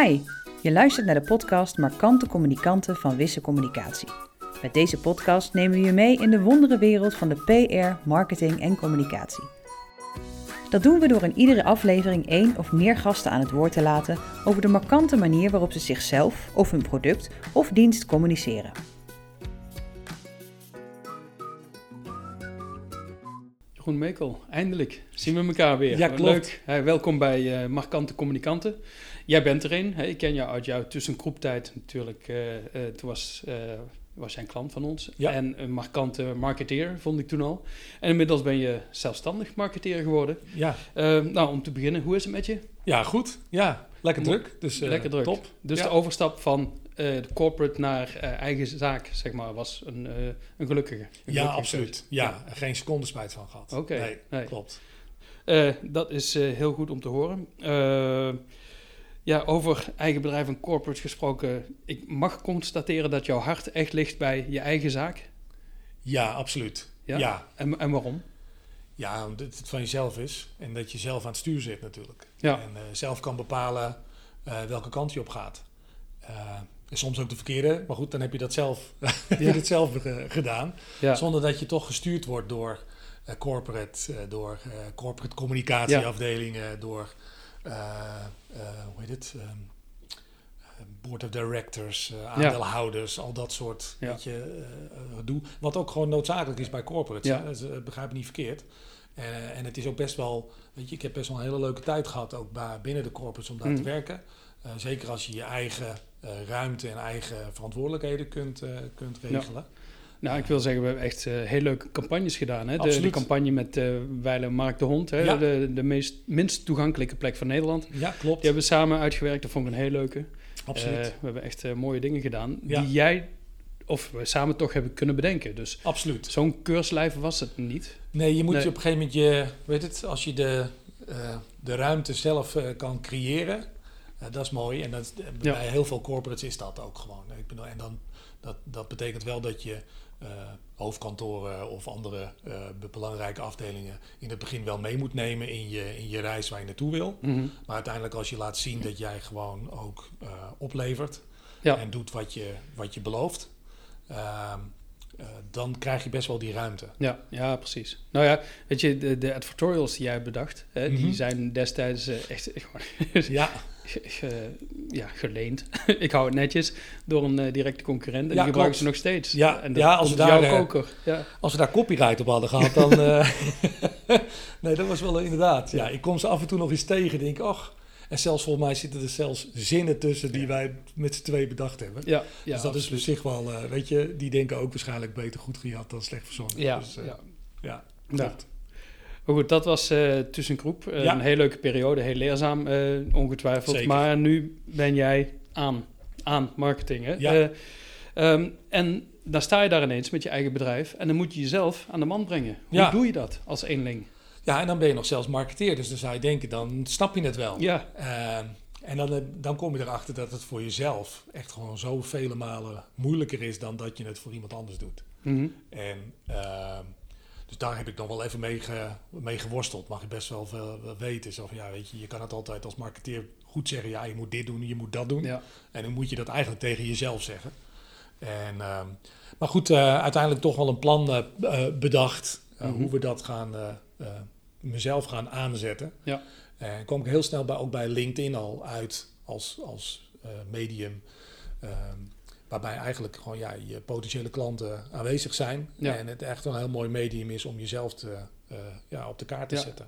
Hi, je luistert naar de podcast Markante Communicanten van Wisse Communicatie. Met deze podcast nemen we je mee in de wondere wereld van de PR, marketing en communicatie. Dat doen we door in iedere aflevering één of meer gasten aan het woord te laten over de markante manier waarop ze zichzelf of hun product of dienst communiceren. Jeroen Mekel, eindelijk zien we elkaar weer. Ja, klopt. Leuk. Hey, welkom bij eh, Markante Communicanten. Jij bent er een. Hè? Ik ken jou uit jouw tussengroeptijd natuurlijk. eh, toen was, eh, was jij een klant van ons. Ja. En een markante marketeer, vond ik toen al. En inmiddels ben je zelfstandig marketeer geworden. Ja, Eh, nou, om te beginnen, hoe is het met je? ja goed. Ja, lekker druk. Dus, Lekker druk. Top. Dus Ja. de overstap van de corporate naar eigen zaak, zeg maar, was een, een gelukkige. Een Ja, gelukkige absoluut. Ja, geen seconde spijt van gehad. Oké, Nee, nee. klopt. Dat is heel goed om te horen. Eh, ja, over eigen bedrijf en corporate gesproken. Ik mag constateren dat jouw hart echt ligt bij je eigen zaak. Ja, absoluut. Ja? Ja, ja. En, en waarom? omdat het van jezelf is en dat je zelf aan het stuur zit natuurlijk. Ja. En eh, zelf kan bepalen eh, welke kant je op gaat. Eh, en soms ook de verkeerde, maar goed, dan heb je dat zelf, heb je Ja. dat zelf gedaan. Ja, Zonder dat je toch gestuurd wordt door corporate, door corporate communicatieafdelingen, door hoe heet het? Ehm, eh, board of directors, eh, aandeelhouders, al dat soort Ja. weet je, eh, gedoe. Wat ook gewoon noodzakelijk is bij corporates. Ja. Dus, eh, begrijp me niet verkeerd. Eh, en het is ook best wel, weet je, ik heb best wel een hele leuke tijd gehad ook bij, binnen de corporates om daar te werken. Eh, zeker als je je eigen eh, ruimte en eigen verantwoordelijkheden kunt, eh, kunt Ja. Nou, ik wil zeggen, we hebben echt eh, heel leuke campagnes gedaan. Hè? De, de campagne met eh Weilen Mark de Hond, hè? Ja. de, de meest, minst toegankelijke plek van Nederland. Ja, klopt. Die hebben we samen uitgewerkt, dat vond ik een heel leuke. Absoluut. Eh, we hebben echt mooie dingen gedaan Ja. die jij, of we samen toch hebben kunnen bedenken. Dus Absoluut. zo'n keurslijf was het niet. Nee, je moet Nee. je op een gegeven moment je, weet het, als je de, de ruimte zelf kan creëren, dat is mooi. En dat, Ja. bij heel veel corporates is dat ook gewoon. Ik bedoel, en dan, dat, dat betekent wel dat je hoofdkantoren of andere eh, be- belangrijke afdelingen in het begin wel mee moet nemen in je, in je reis waar je naartoe wil. Mhm. Maar uiteindelijk als je laat zien dat jij gewoon ook eh, oplevert Ja. en doet wat je, wat je belooft, ehm, eh, dan krijg je best wel die ruimte. Ja, ja, precies. Nou ja, weet je, de, de advertorials die jij hebt bedacht, hè, die Mhm. zijn destijds eh, echt gewoon Ja, ge- ge- ja, geleend. ik hou het netjes door een eh, directe concurrent en Ja, die gebruiken ze nog steeds. Ja, en dat ja, als we daar, jouw koker. Ja. Als we daar copyright op hadden gehad, dan. nee, dat was wel inderdaad. Ja, ik kom ze af en toe nog eens tegen. Denk, ach. En zelfs volgens mij zitten er zelfs zinnen tussen die Ja. wij met z'n twee bedacht hebben. Ja, ja, dus dat is op zich wel, eh, weet je, die denken ook waarschijnlijk beter goed gehad dan slecht verzonnen. Ja, dus, eh, ja. ja, klopt. Maar goed, dat was eh tussengroep. Ja. Een hele leuke periode, heel leerzaam, ongetwijfeld. Zeker. Maar nu ben jij aan, aan marketing. Hè? Ja. Eh, ehm, en dan sta je daar ineens met je eigen bedrijf en dan moet je jezelf aan de man brengen. Hoe Ja. doe je dat als eenling? Ja, en dan ben je nog zelfs marketeer. Dus dan zou je denken, dan snap je het wel. Ja, Ehm, en dan, eh, dan kom je erachter dat het voor jezelf echt gewoon zo vele malen moeilijker is dan dat je het voor iemand anders doet. Mhm. En ehm, dus daar heb ik nog wel even mee, ge- mee geworsteld. Mag je best wel veel weten. Zo van, ja, weet je, je kan het altijd als marketeer goed zeggen. Ja, je moet dit doen, je moet dat doen. ja. En dan moet je dat eigenlijk tegen jezelf zeggen. En, ehm, maar goed, eh, uiteindelijk toch wel een plan eh, bedacht. Mhm. Hoe we dat gaan, mezelf gaan aanzetten. Ja. En kwam ik heel snel bij, ook bij LinkedIn al uit als, als eh, medium. ehm, waarbij eigenlijk gewoon ja, je potentiële klanten aanwezig zijn. Ja. En het echt een heel mooi medium is om jezelf te, eh, ja, op de kaart te Ja. zetten.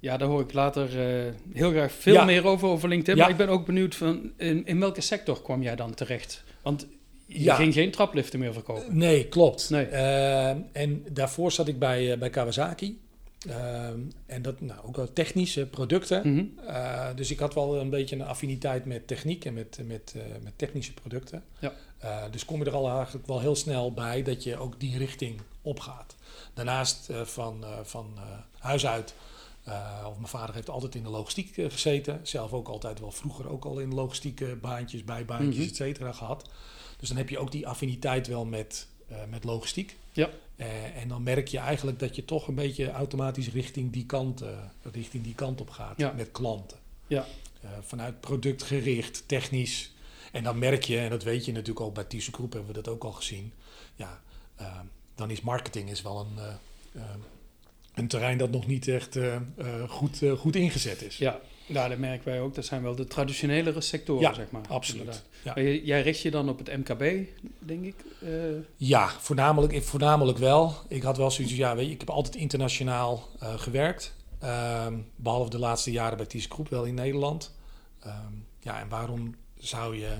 ja, daar hoor ik later eh, heel graag veel Ja. meer over, over LinkedIn. Maar ik ben ook benieuwd van in, in welke sector kwam jij dan terecht? Want je ging geen trapliften meer verkopen. Nee, klopt. Nee. Ehm, en daarvoor zat ik bij, eh, bij Kawasaki. Ehm, en dat nou, ook wel technische producten. Mhm. Eh, dus ik had wel een beetje een affiniteit met techniek en met, met, eh, met technische producten. Ja. Eh, dus kom je er al eigenlijk wel heel snel bij dat je ook die richting opgaat. Daarnaast van, van huis uit, of mijn vader heeft altijd in de logistiek gezeten. Zelf ook altijd wel vroeger ook al in logistieke baantjes, bijbaantjes, Mhm. et cetera gehad. Dus dan heb je ook die affiniteit wel met, met logistiek. Ja. Eh, en dan merk je eigenlijk dat je toch een beetje automatisch richting die kant, eh, richting die kant op gaat Ja. met klanten. Ja. eh, vanuit productgericht, technisch. En dan merk je, en dat weet je natuurlijk ook bij ThyssenKrupp hebben we dat ook al gezien. Ja, dan is marketing is wel een, een terrein dat nog niet echt eh, eh, goed, eh, goed ingezet is. Ja, nou, dat merken wij ook. Dat zijn wel de traditionelere sectoren, Ja, zeg maar. absoluut. Ja. Maar jij- richt je dan op het MKB, denk ik? Ja, voornamelijk, voornamelijk wel. Ik had wel zoiets, ja, weet je, ik heb altijd internationaal gewerkt. Ehm, behalve de laatste jaren bij ThyssenKrupp wel in Nederland. Ehm, ja, en waarom zou je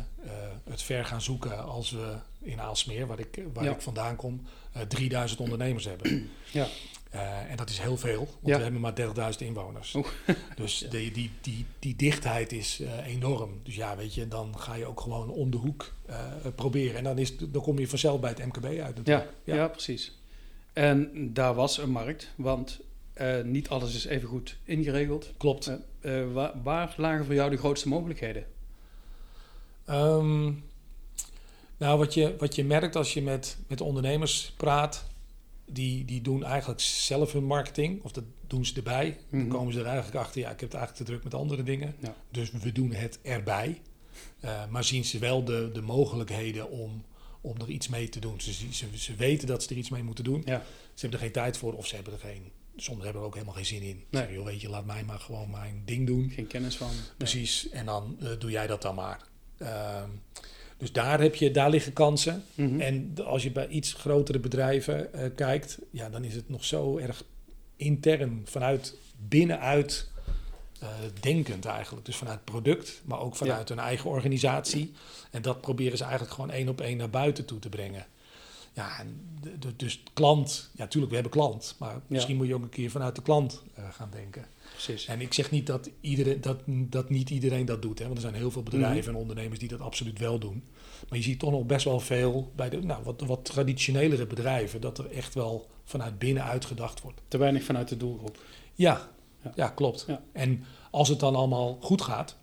het ver gaan zoeken als we in Aalsmeer, waar ik, waar Ja. ik vandaan kom, eh 3000 ondernemers hebben? Ja. Eh, en dat is heel veel, want Ja. we hebben maar 30.000 inwoners. Oeh. Dus die, die, die, die dichtheid is eh, enorm. Dus ja, weet je, dan ga je ook gewoon om de hoek eh, proberen. En dan, is, dan kom je vanzelf bij het MKB uit ja, natuurlijk. ja. precies. En daar was een markt, want eh, niet alles is even goed ingeregeld. Klopt. Waar, waar lagen voor jou de grootste mogelijkheden? Ehm, nou, wat je, wat je merkt als je met, met ondernemers praat, die, die doen eigenlijk zelf hun marketing, of dat doen ze erbij. Mhm. Dan komen ze er eigenlijk achter, ja, ik heb het eigenlijk te druk met andere dingen. Ja. Dus we doen het erbij. Eh, maar zien ze wel de, de mogelijkheden om, om er iets mee te doen. Ze, ze, ze weten dat ze er iets mee moeten doen. Ja. Ze hebben er geen tijd voor of ze hebben er geen... Sommigen hebben er ook helemaal geen zin in. Nee. joh, weet je, laat mij maar gewoon mijn ding doen. Geen kennis van. Precies, en dan eh, doe jij dat dan maar. Ehm, dus daar, heb je, daar liggen kansen. Mhm. En als je bij iets grotere bedrijven eh, kijkt, ja, dan is het nog zo erg intern, vanuit binnenuit eh, denkend eigenlijk. Dus vanuit product, maar ook vanuit hun eigen organisatie. En dat proberen ze eigenlijk gewoon één op één naar buiten toe te brengen. Ja, en dus klant, ja, natuurlijk, we hebben klant, maar misschien moet je ook een keer vanuit de klant eh, gaan denken. Precies. En ik zeg niet dat, iedereen, dat, dat niet iedereen dat doet, hè, want er zijn heel veel bedrijven en ondernemers die dat absoluut wel doen. Maar je ziet toch nog best wel veel bij de nou, wat, wat traditionelere bedrijven, dat er echt wel vanuit binnenuit gedacht wordt. Te weinig vanuit de doelgroep. Ja, Ja. ja. klopt. Ja. En als het dan allemaal goed gaat,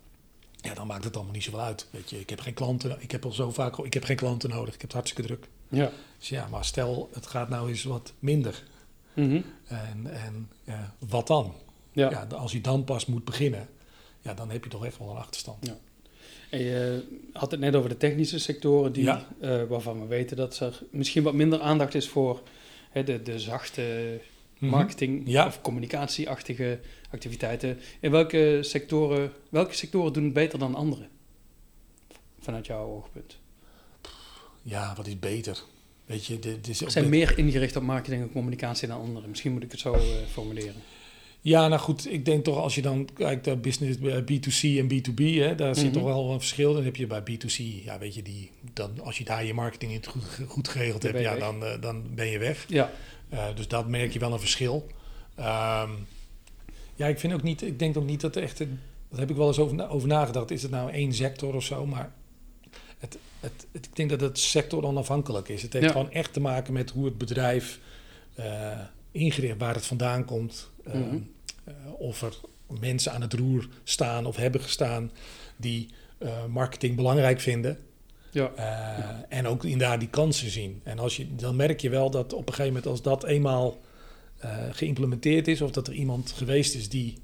ja, dan maakt het allemaal niet zoveel uit. Weet je, ik heb geen klanten, ik heb al zo vaak, ik heb geen klanten nodig, ik heb het hartstikke druk. Ja. Dus ja, maar stel het gaat nou eens wat minder. Mhm. En, en wat dan? Ja. Ja, als je dan pas moet beginnen, ja, dan heb je toch echt wel een achterstand. Ja. En je had het net over de technische sectoren, die, Ja. eh, waarvan we weten dat er misschien wat minder aandacht is voor hè, de, de zachte Mhm. marketing- Ja. of communicatieachtige activiteiten. In welke sectoren, welke sectoren doen het beter dan andere? Vanuit jouw oogpunt. Ja, wat is beter? Weet je, dit is Ze zijn meer ingericht op marketing en communicatie dan anderen. Misschien moet ik het zo eh, formuleren. Ja, nou goed, ik denk toch als je dan kijkt naar business eh, B2C en B2B, hè, daar zit Mhm. toch wel een verschil. Dan heb je bij B2C, ja, weet je, die, dan, als je daar je marketing in goed, goed geregeld hebt, ja, dan, eh, dan ben je weg. Ja, Eh, dus dat merk je wel een verschil. Ehm, ja, ik vind ook niet, ik denk ook niet dat echt, daar heb ik wel eens over, na- over nagedacht, is het nou één sector of zo, maar het, het, het- ik denk dat het sector onafhankelijk is. Het heeft Ja. gewoon echt te maken met hoe het bedrijf ingericht, waar het vandaan komt, ehm, Mhm. eh, of er mensen aan het roer staan of hebben gestaan die eh, marketing belangrijk vinden. ja. Eh, En ook inderdaad die kansen zien. En als je, dan merk je wel dat op een gegeven moment, als dat eenmaal geïmplementeerd is, of dat er iemand geweest is die,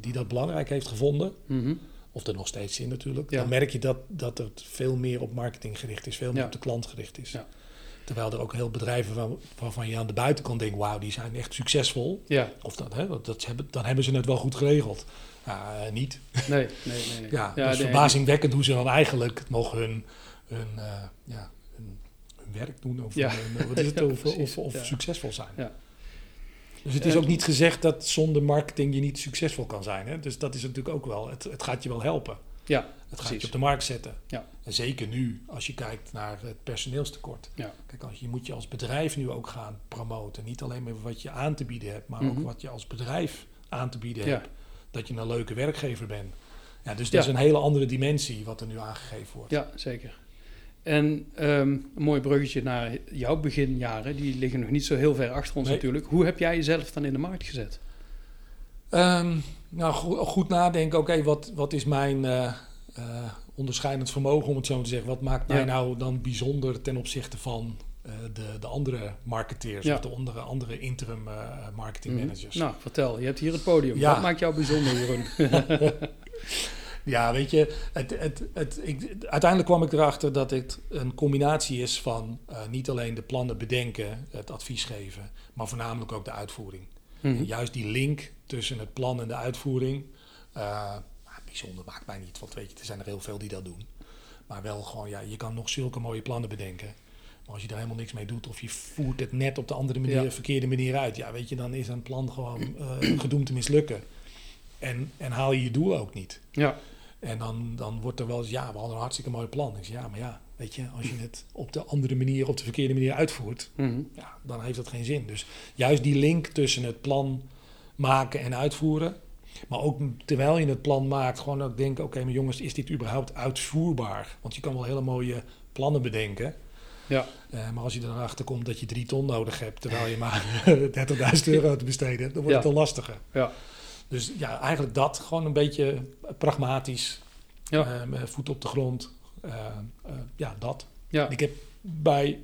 die dat belangrijk heeft gevonden, Mhm. of er nog steeds in natuurlijk, Ja. dan merk je dat, dat het veel meer op marketing gericht is, veel meer op de klant gericht is. Terwijl er ook heel bedrijven waar- waarvan je aan de buitenkant denkt, wauw, die zijn echt succesvol. ja. Of dat, hè, dat, dat hebben, dan hebben ze het wel goed geregeld. Ja, eh, niet. Nee, nee, nee. nee. Ja, dus verbazingwekkend hoe ze dan eigenlijk nog hun, hun, eh, ja, hun, hun werk doen. Of, Ja. hun, eh, wat is het, of, of, succesvol zijn. Ja. Dus het is ook niet gezegd dat zonder marketing je niet succesvol kan zijn. Hè? Dus dat is natuurlijk ook wel, het, het gaat je wel helpen. Ja, Het gaat je op de markt zetten. Ja. En zeker nu, als je kijkt naar het personeelstekort. Ja. Kijk, als je moet je als bedrijf nu ook gaan promoten. Niet alleen maar wat je aan te bieden hebt, maar Mhm. ook wat je als bedrijf aan te bieden Ja. hebt. Dat je een leuke werkgever bent. Ja, dus dat is een hele andere dimensie wat er nu aangegeven wordt. Ja, zeker. En ehm, een mooi bruggetje naar jouw beginjaren. Die liggen nog niet zo heel ver achter ons Nee. natuurlijk. Hoe heb jij jezelf dan in de markt gezet? Ehm, nou, goed, goed nadenken. Oké, wat, wat is mijn eh, eh, onderscheidend vermogen, om het zo te zeggen? Wat maakt mij Ja. nou dan bijzonder ten opzichte van eh, de, de andere marketeers Ja. of de andere, andere interim marketing Mhm. managers? Nou, vertel. Je hebt hier het podium. Ja. Wat maakt jou bijzonder, Jeroen? Ja, weet je, het, het, het, ik, uiteindelijk kwam ik erachter dat het een combinatie is van niet alleen de plannen bedenken, het advies geven, maar voornamelijk ook de uitvoering. Mhm. Juist die link tussen het plan en de uitvoering, uh, bijzonder maakt mij niet, want weet je, er zijn er heel veel die dat doen. Maar wel gewoon, ja, je kan nog zulke mooie plannen bedenken. Maar als je er helemaal niks mee doet of je voert het net op de andere manier, Ja. verkeerde manier uit, ja, weet je, dan is een plan gewoon uh, gedoemd te mislukken. En, en haal je je doel ook niet. Ja, En dan, dan wordt er wel eens, ja, we hadden een hartstikke mooi plan. Ik zeg, ja, maar ja, weet je, als je het op de andere manier, op de verkeerde manier uitvoert, Mhm. ja, dan heeft dat geen zin. Dus juist die link tussen het plan maken en uitvoeren. Maar ook terwijl je het plan maakt, gewoon ook denken, oké, maar jongens, is dit überhaupt uitvoerbaar? Want je kan wel hele mooie plannen bedenken. ja, Eh, maar als je erachter komt dat je drie ton nodig hebt, terwijl je maar 30.000 euro te besteden hebt, dan wordt het al lastiger. ja, Dus ja, eigenlijk dat, gewoon een beetje pragmatisch, ja, eh, voet op de grond. Eh, eh, ja, dat. ja. Ik heb bij,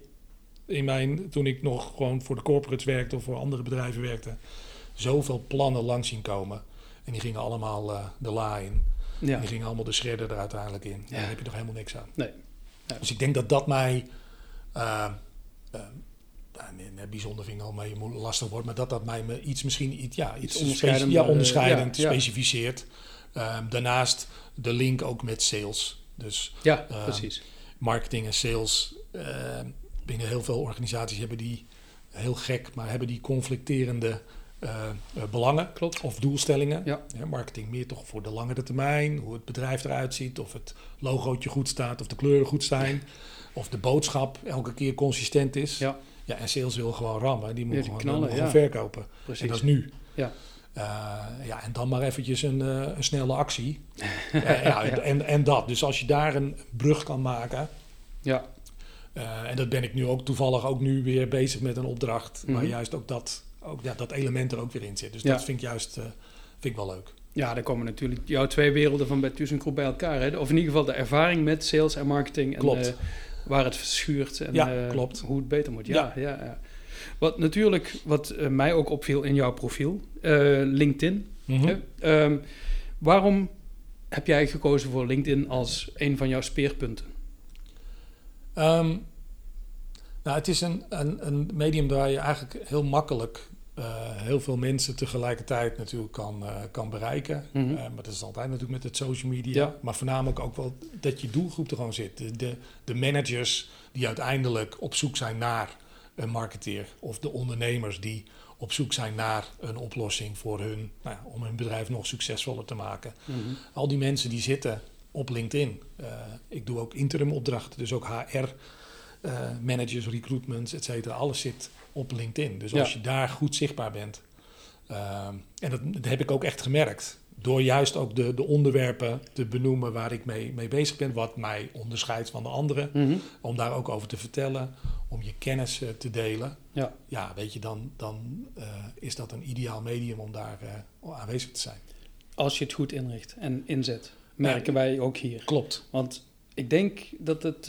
in mijn, toen ik nog gewoon voor de corporates werkte of voor andere bedrijven werkte, zoveel plannen langs zien komen. En die gingen allemaal eh, de la in. Ja. die gingen allemaal de shredder er uiteindelijk in. Ja. Daar heb je toch helemaal niks aan. Nee. Ja. Dus ik denk dat dat mij, nou, nee, nee, bijzonder vind ik al mee lastig woord, maar dat dat mij me iets misschien iets, ja, iets ja, onderscheidend ja, ja. specificeert. Ehm, daarnaast de link ook met sales. Dus Ja, Ehm, precies. marketing en sales binnen heel veel organisaties hebben die heel gek, maar hebben die conflicterende eh, eh, belangen Klopt. of doelstellingen. Ja. marketing meer toch voor de langere termijn, hoe het bedrijf eruit ziet, of het logootje goed staat, of de kleuren goed zijn, of de boodschap elke keer consistent is. Ja, Ja, en sales wil gewoon rammen, die moet gewoon, knallen, verkopen. En precies. dat is nu. Ja. Eh, ja, en dan maar eventjes een, een snelle actie. Ja, en, en dat. Dus als je daar een brug kan maken. Ja, en dat ben ik nu ook toevallig ook nu weer bezig met een opdracht. Waar Mhm. juist ook dat, ook, ja, dat element er ook weer in zit. Dus Ja. dat vind ik juist eh, vind ik wel leuk. ja, daar komen natuurlijk jouw twee werelden van bij ThyssenKrupp bij elkaar. Hè? Of in ieder geval de ervaring met sales en marketing. En, eh, waar het verschuurt en Ja, eh, klopt. hoe het beter moet. Ja, ja. ja, Wat natuurlijk, wat mij ook opviel in jouw profiel, LinkedIn. Mhm. Ehm, waarom heb jij gekozen voor LinkedIn als een van jouw speerpunten? Ehm, nou, het is een, een, een medium waar je eigenlijk heel makkelijk heel veel mensen tegelijkertijd natuurlijk kan, eh, kan bereiken. Mhm. Eh, maar dat is altijd natuurlijk met het social media. Ja. Maar voornamelijk ook wel dat je doelgroep er gewoon zit. De, de, de managers die uiteindelijk op zoek zijn naar een marketeer. Of de ondernemers die op zoek zijn naar een oplossing voor hun, nou ja, om hun bedrijf nog succesvoller te maken. Mhm. Al die mensen die zitten op LinkedIn. Eh, ik doe ook interim opdrachten, dus ook HR, eh, managers, recruitments, et cetera. Alles zit op LinkedIn. Dus Ja. als je daar goed zichtbaar bent. eh, en dat, dat heb ik ook echt gemerkt. Door juist ook de, de onderwerpen te benoemen waar ik mee, mee bezig ben. Wat mij onderscheidt van de anderen. Mhm. Om daar ook over te vertellen. Om je kennis eh, te delen. Ja. Ja, weet je, dan, dan eh, is dat een ideaal medium om daar eh, aanwezig te zijn. Als je het goed inricht en inzet, merken wij ook hier. Klopt. Want ik denk dat het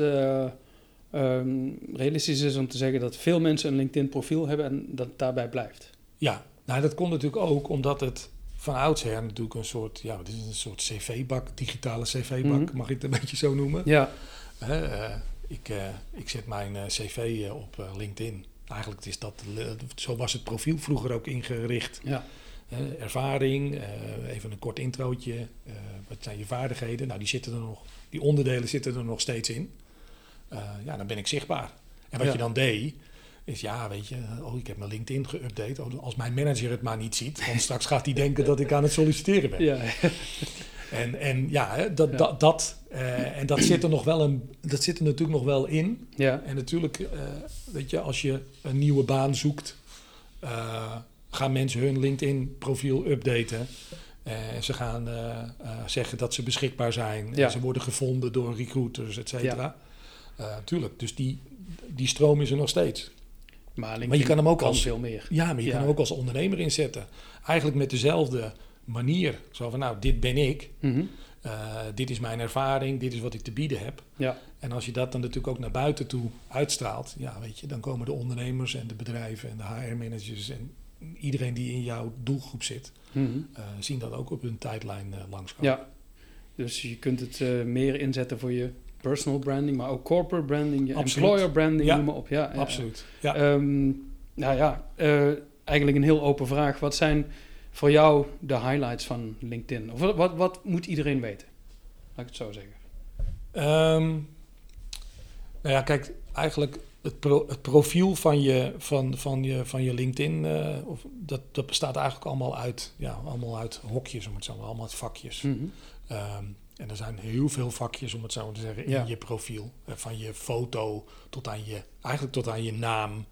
eh, ehm, realistisch is om te zeggen dat veel mensen een LinkedIn-profiel hebben en dat het daarbij blijft. Ja, nou dat komt natuurlijk ook omdat het van oudsher natuurlijk een soort, ja, het is een soort cv-bak, digitale cv-bak, Mhm. mag ik het een beetje zo noemen. Ja, eh, ik, eh, ik zet mijn eh, cv op LinkedIn. Eigenlijk is dat, zo was het profiel vroeger ook ingericht. ja, ervaring, even een kort introotje, wat zijn je vaardigheden? Nou, die zitten er nog, die onderdelen zitten er nog steeds in. Eh, ja, dan ben ik zichtbaar. En wat Ja. je dan deed, is ja, weet je, oh, ik heb mijn LinkedIn geüpdate. Oh, als mijn manager het maar niet ziet, want straks gaat hij denken dat ik aan het solliciteren ben. ja, En, en ja, dat, Ja. dat, dat, eh, en dat zit er nog wel een, dat zit er natuurlijk nog wel in. ja, En natuurlijk, eh, weet je, als je een nieuwe baan zoekt, gaan mensen hun LinkedIn-profiel updaten. En ze gaan zeggen dat ze beschikbaar zijn. Ja. En ze worden gevonden door recruiters, et cetera. Eh, tuurlijk, dus die, die stroom is er nog steeds. maar, je kan hem ook als, veel meer. ja, maar je Ja. kan hem ook als ondernemer inzetten. Eigenlijk met dezelfde manier. Zo van, nou, dit ben ik. Mhm. Eh, dit is mijn ervaring. Dit is wat ik te bieden heb. Ja, En als je dat dan natuurlijk ook naar buiten toe uitstraalt, ja, weet je, dan komen de ondernemers en de bedrijven en de HR-managers en iedereen die in jouw doelgroep zit, Mhm. eh, zien dat ook op hun tijdlijn eh langskomen. ja. Dus je kunt het meer inzetten voor je personal branding, maar ook corporate branding, Absoluut. employer branding, Ja. noem maar op. Ja. Absoluut. Ja. Ehm, nou ja, eh, eigenlijk een heel open vraag. Wat zijn voor jou de highlights van LinkedIn? Of wat, wat, wat moet iedereen weten? Laat ik het zo zeggen. Ehm, nou ja, kijk, eigenlijk het, pro- het profiel van je, van, van je, van je LinkedIn, eh, of, dat, dat bestaat eigenlijk allemaal uit, ja, allemaal uit hokjes, om het zo maar, allemaal uit vakjes. Mhm. Ehm, en er zijn heel veel vakjes, om het zo te zeggen, in Ja. je profiel. Eh, van je foto tot aan je, eigenlijk tot aan je naam.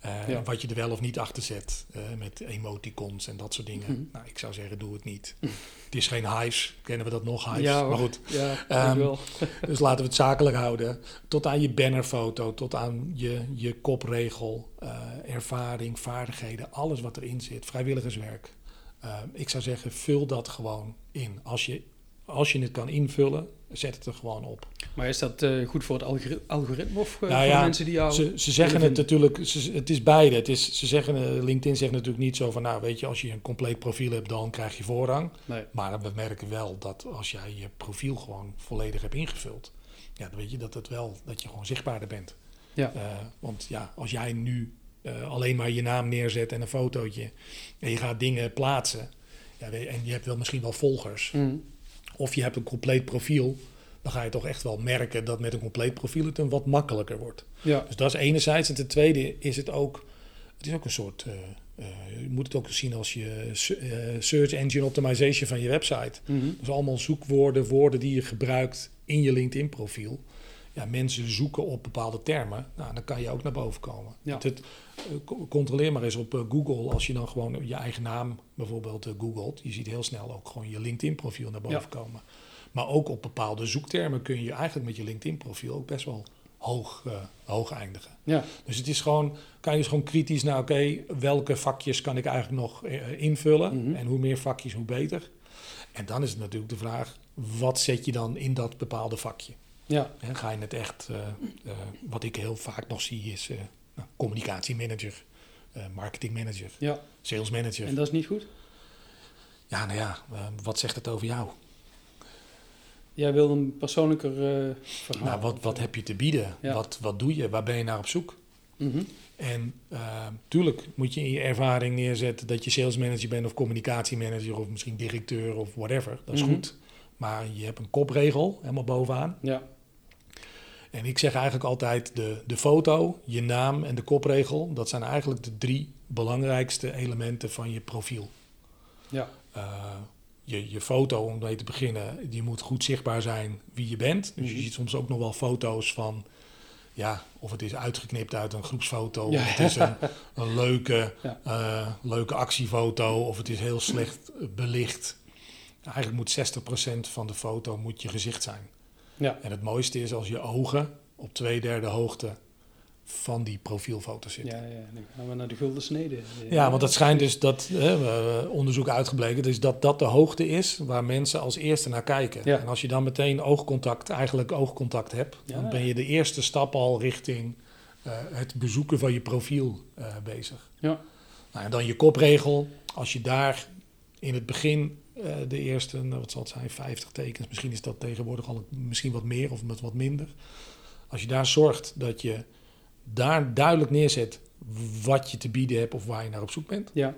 eh, Ja. Wat je er wel of niet achter zet. eh, met emoticons en dat soort dingen. Mhm. Nou, ik zou zeggen, doe het niet. Het is geen hives. Kennen we dat nog, hives? Ja, maar goed, Ja, Ehm, wel. dus laten we het zakelijk houden. Tot aan je bannerfoto, tot aan je, je kopregel, ervaring, vaardigheden, alles wat erin zit, vrijwilligerswerk. Eh, ik zou zeggen, vul dat gewoon in. Als je, als je het kan invullen, zet het er gewoon op. Maar is dat eh, goed voor het algori- algoritme of eh, Nou voor ja, mensen die jou... Ze, ze zeggen het natuurlijk, ze, het is beide. Het is, ze zeggen, eh, LinkedIn zegt natuurlijk niet zo van, nou weet je, als je een compleet profiel hebt, dan krijg je voorrang. Nee. Maar we merken wel dat als jij je profiel gewoon volledig hebt ingevuld, ja, dan weet je dat het wel, dat je gewoon zichtbaarder bent. Ja. Want ja, als jij nu alleen maar je naam neerzet en een fotootje en je gaat dingen plaatsen, ja, en je hebt wel misschien wel volgers, Mhm. Of je hebt een compleet profiel, dan ga je toch echt wel merken dat met een compleet profiel het een wat makkelijker wordt. Ja, Dus dat is enerzijds. En ten tweede is het ook, het is ook een soort, eh, eh, je moet het ook zien als je eh, search engine optimization van je website. Dus allemaal zoekwoorden, woorden die je gebruikt in je LinkedIn profiel. Ja, mensen zoeken op bepaalde termen. Nou, dan kan je ook naar boven komen. Ja. Het, eh, co- controleer maar eens op eh, Google. Als je dan gewoon je eigen naam bijvoorbeeld eh, googelt. Je ziet heel snel ook gewoon je LinkedIn profiel naar boven Ja. komen. Maar ook op bepaalde zoektermen kun je eigenlijk met je LinkedIn profiel ook best wel hoog, hoog eindigen. ja. Dus het is gewoon, kan je dus gewoon kritisch naar, oké, welke vakjes kan ik eigenlijk nog invullen? Mhm. En hoe meer vakjes, hoe beter. En dan is het natuurlijk de vraag, wat zet je dan in dat bepaalde vakje? Ja. En ga je het echt, eh, eh, wat ik heel vaak nog zie, is nou, communicatiemanager, marketingmanager, ja. sales manager. En dat is niet goed? Ja, nou ja, wat zegt het over jou? Jij wil een persoonlijker verhaal. Nou, wat, wat heb je te bieden? Ja. Wat, wat doe je? Waar ben je naar op zoek? Mhm. En uh, tuurlijk moet je in je ervaring neerzetten dat je sales manager bent of communicatiemanager of misschien directeur of whatever. Dat is Mhm. goed. Maar je hebt een kopregel helemaal bovenaan. Ja, En ik zeg eigenlijk altijd de, de foto, je naam en de kopregel. Dat zijn eigenlijk de drie belangrijkste elementen van je profiel. ja. Uh, je, je foto, om mee te beginnen, die moet goed zichtbaar zijn wie je bent. Dus Mhm. je ziet soms ook nog wel foto's van, ja, of het is uitgeknipt uit een groepsfoto, Ja. of het is een, een leuke, Ja. eh, leuke actiefoto, of het is heel slecht eh, belicht. Eigenlijk moet 60% van de foto moet je gezicht zijn. Ja. En het mooiste is als je ogen op twee derde hoogte van die profielfoto zitten. Ja, ja, dan gaan we naar de gulden snede. Ja, want dat schijnt dus dat eh, onderzoek uitgebleken, dus dat dat de hoogte is waar mensen als eerste naar kijken. Ja. En als je dan meteen oogcontact, eigenlijk oogcontact hebt, Ja. dan ben je de eerste stap al richting eh, het bezoeken van je profiel eh, bezig. Ja. Nou, en dan je kopregel, als je daar in het begin de eerste, nou, wat zal het zijn, 50 tekens, misschien is dat tegenwoordig al misschien wat meer of met wat minder. Als je daar zorgt dat je daar duidelijk neerzet wat je te bieden hebt of waar je naar op zoek bent. Ja.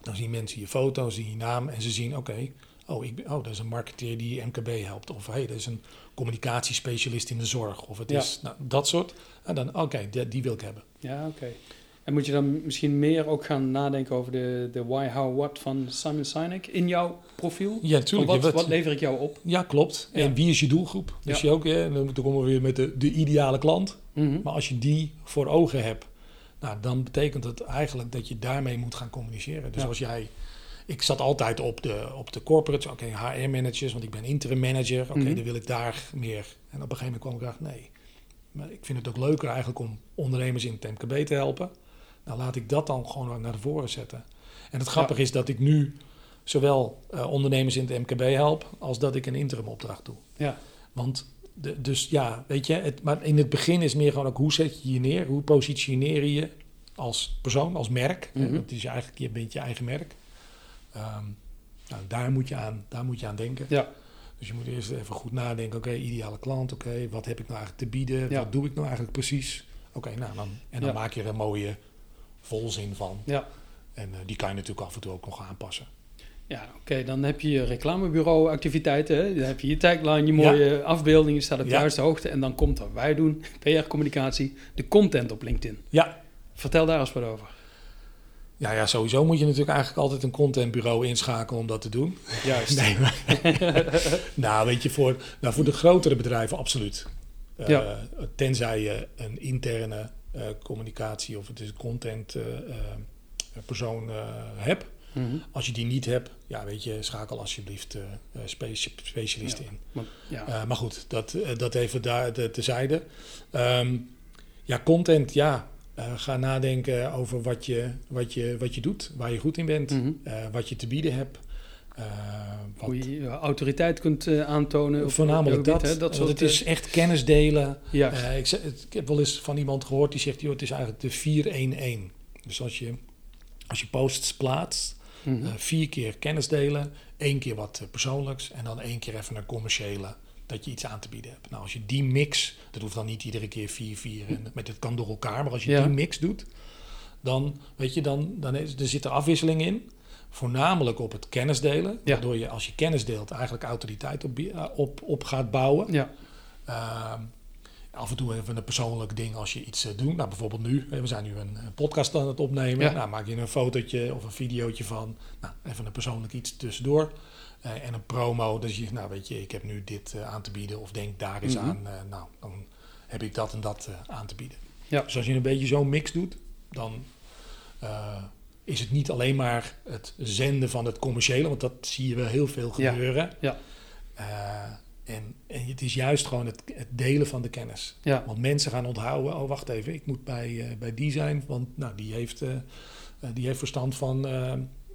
Dan zien mensen je foto, zien je naam en ze zien, oké, oh, ik ben, oh, dat is een marketeer die MKB helpt. Of hey, dat is een communicatiespecialist in de zorg. Of het Ja. is nou, dat soort. En dan, oké, die, die wil ik hebben. Ja, oké. En moet je dan misschien meer ook gaan nadenken over de, de why, how, what van Simon Sinek in jouw profiel? Ja, natuurlijk. Wat, wat lever ik jou op? ja, klopt. Ja. En wie is je doelgroep? Dus Ja. je ook, hè, dan komen we weer met de, de ideale klant. Mhm. Maar als je die voor ogen hebt, nou, dan betekent het eigenlijk dat je daarmee moet gaan communiceren. Dus als jij. Ik zat altijd op de, op de corporates, oké, HR-managers, want ik ben interim manager. Oké, Mhm. dan wil ik daar meer. En op een gegeven moment kwam ik erachter, nee. Maar ik vind het ook leuker eigenlijk om ondernemers in het MKB te helpen. Nou, laat ik dat dan gewoon naar voren zetten. En het grappige is dat ik nu zowel eh, ondernemers in het MKB help, als dat ik een interim opdracht doe. Ja. Want de, dus ja, weet je, het, maar in het begin is meer gewoon ook hoe zet je je neer, hoe positioneer je je als persoon, als merk. Mhm. Dat is je eigenlijk je bent je eigen merk. Ehm, nou, daar, moet je aan, daar moet je aan denken. Ja. Dus je moet eerst even goed nadenken, oké, ideale klant, oké, wat heb ik nou eigenlijk te bieden? Ja. Wat doe ik nou eigenlijk precies? Oké, nou dan, en dan Ja. maak je er een mooie volzin van. Ja, En eh, die kan je natuurlijk af en toe ook nog aanpassen. ja oké. Dan heb je je reclamebureau activiteiten. Hè? Dan heb je je tagline, je mooie afbeelding. Je staat op de Ja. juiste hoogte. En dan komt wat wij doen, PR-communicatie, de content op LinkedIn. Ja, Vertel daar eens wat over. ja, ja, sowieso moet je natuurlijk eigenlijk altijd een contentbureau inschakelen om dat te doen. Juist. Nee, maar, nou, weet je, voor, nou, voor de grotere bedrijven absoluut. Eh, Ja. Tenzij je een interne eh, communicatie of het is content eh, eh, persoon eh, hebt. Mhm. Als je die niet hebt, ja, weet je, schakel alsjeblieft eh eh, speci- specialisten Ja. in. Want, ja. Eh, maar goed, dat, eh, dat even daar te- tezijde. Ehm ja, content, ja. Eh, ga nadenken over wat je, wat, je, wat je doet, waar je goed in bent, Mhm. eh, wat je te bieden hebt. Eh, Hoe je autoriteit kunt eh, aantonen. Voornamelijk dat. gebied, dat want soort, het is eh, echt kennis delen. Eh, ik, ik heb wel eens van iemand gehoord die zegt: joh, het is eigenlijk de 4-1-1. Dus als je, als je posts plaatst, Mhm. vier keer kennis delen, één keer wat persoonlijks en dan één keer even een commerciële. Dat je iets aan te bieden hebt. Nou, als je die mix, dat hoeft dan niet iedere keer 4-4 en met het kan door elkaar, maar als je Ja. die mix doet, dan weet je, dan, dan is, er zit er afwisseling in. Voornamelijk op het kennis delen. Ja. Waardoor je als je kennis deelt eigenlijk autoriteit op, eh, op, op gaat bouwen. ja. Ehm, af en toe even een persoonlijk ding als je iets eh, doet. Nou, bijvoorbeeld nu. We zijn nu een, podcast aan het opnemen. Ja. Nou, maak je een fotootje of een videootje van. Nou, even een persoonlijk iets tussendoor. Eh, en een promo. Dus je, nou weet je, ik heb nu dit aan te bieden. Of denk daar eens Mhm. aan. nou, dan heb ik dat en dat aan te bieden. Ja. Dus als je een beetje zo'n mix doet, dan is het niet alleen maar het zenden van het commerciële. Want dat zie je wel heel veel Ja. gebeuren. Ja. Eh, en, en het is juist gewoon het, het delen van de kennis. Ja. Want mensen gaan onthouden, oh wacht even, ik moet bij, eh, bij die zijn, want nou, die, heeft, eh, die heeft verstand van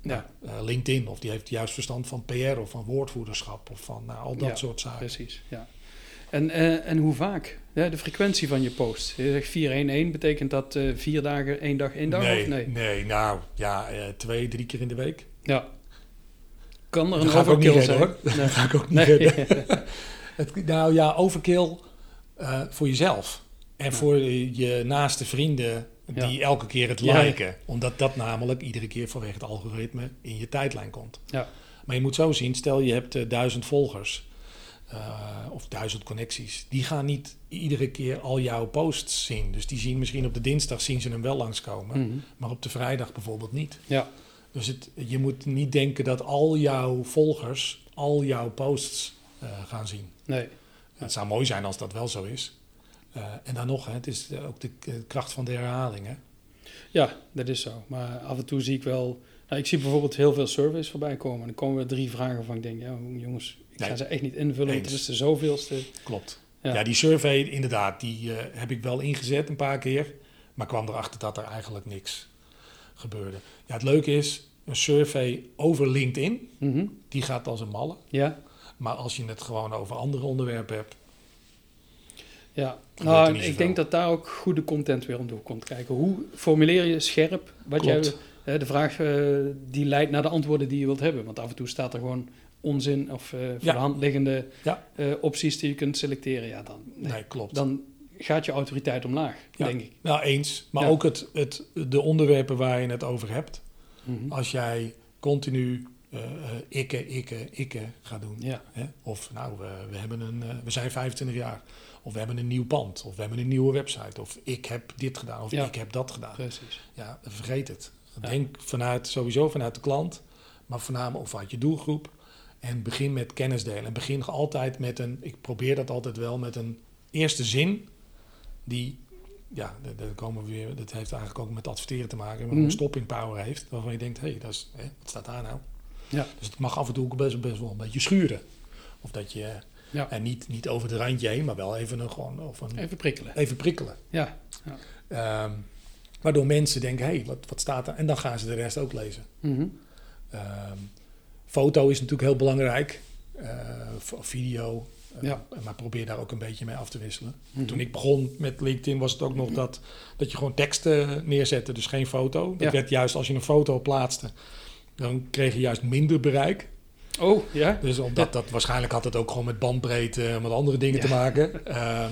Ja. eh, LinkedIn, of die heeft juist verstand van PR of van woordvoerderschap of van nou, al dat Ja, soort zaken. Precies, ja. En, eh, en hoe vaak? Ja, de frequentie van je post. Je zegt 411, betekent dat eh, vier dagen, één dag, één dag? nee, Of nee? nee, nou ja, eh, twee, drie keer in de week. Ja. Kan er een overkill redden, zijn? hoor. Nee. ga ik ook niet Nee. Het, nou ja, overkill voor jezelf. En Ja. voor je naaste vrienden die elke keer het liken. Omdat dat namelijk iedere keer vanwege het algoritme in je tijdlijn komt. Ja. Maar je moet zo zien, stel je hebt duizend volgers eh, of duizend connecties. Die gaan niet iedere keer al jouw posts zien. Dus die zien misschien op de dinsdag zien ze hem wel langskomen. Mhm. Maar op de vrijdag bijvoorbeeld niet. Ja. Dus het, je moet niet denken dat al jouw volgers al jouw posts eh, gaan zien. Nee. Het zou mooi zijn als dat wel zo is. Eh, en dan nog, hè, het is ook de kracht van de herhaling. Hè? Ja, dat is zo. Maar af en toe zie ik wel... Nou, ik zie bijvoorbeeld heel veel surveys voorbij komen. En dan komen er drie vragen van ik denk... Ja, jongens, ik ga ze echt niet invullen. Eens. het is de zoveelste. Klopt. Ja. Ja. die survey, inderdaad, die eh, heb ik wel ingezet een paar keer. Maar kwam erachter dat er eigenlijk niks gebeurde. Ja, het leuke is, een survey over LinkedIn, Mhm. die gaat als een malle. Ja. Maar als je het gewoon over andere onderwerpen hebt, Ja, nou, ik denk dat daar ook goede content weer om door komt kijken. Hoe formuleer je scherp wat jij, Klopt. eh, de vraag eh, die leidt naar de antwoorden die je wilt hebben? Want af en toe staat er gewoon onzin of eh, voor de hand liggende eh, opties die je kunt selecteren. Ja, dan, nee, nee, klopt. dan gaat je autoriteit omlaag, denk ik. Nou, eens. Maar ook het, het, de onderwerpen waar je het over hebt. Mhm. Als jij continu eh, ikke, ikke, ikke gaat doen. Ja, Hè? Of nou, we, we, hebben een, we zijn 25 jaar. Of we hebben een nieuw pand. Of we hebben een nieuwe website. Of ik heb dit gedaan. Of Ja. ik heb dat gedaan. precies. Ja, vergeet het. Ja. Denk vanuit, sowieso vanuit de klant. Maar voornamelijk of uit je doelgroep. En begin met kennis delen. En begin altijd met een, ik probeer dat altijd wel, met een eerste zin. Die, ja, daar komen we weer, dat heeft eigenlijk ook met adverteren te maken. Maar Mhm. een stopping power heeft. Waarvan je denkt, hé, hey, dat is, hè, wat staat daar nou? Ja. Dus het mag af en toe ook best, best wel een beetje schuren. Of dat je, Ja. en niet, niet over de randje heen, maar wel even een, gewoon, of een, Even prikkelen. even prikkelen. Ja, Ehm, waardoor mensen denken, hé, hey, wat, wat staat er? En dan gaan ze de rest ook lezen. Mhm. Ehm, foto is natuurlijk heel belangrijk. V- video. Eh, Ja. Maar probeer daar ook een beetje mee af te wisselen. Mhm. Toen ik begon met LinkedIn was het ook nog dat, dat je gewoon tekst eh, neerzette, dus geen foto. Dat Ja. werd juist als je een foto plaatste, dan kreeg je juist minder bereik. Oh, ja? Dus omdat dat waarschijnlijk had het ook gewoon met bandbreedte en met andere dingen te maken. Ehm,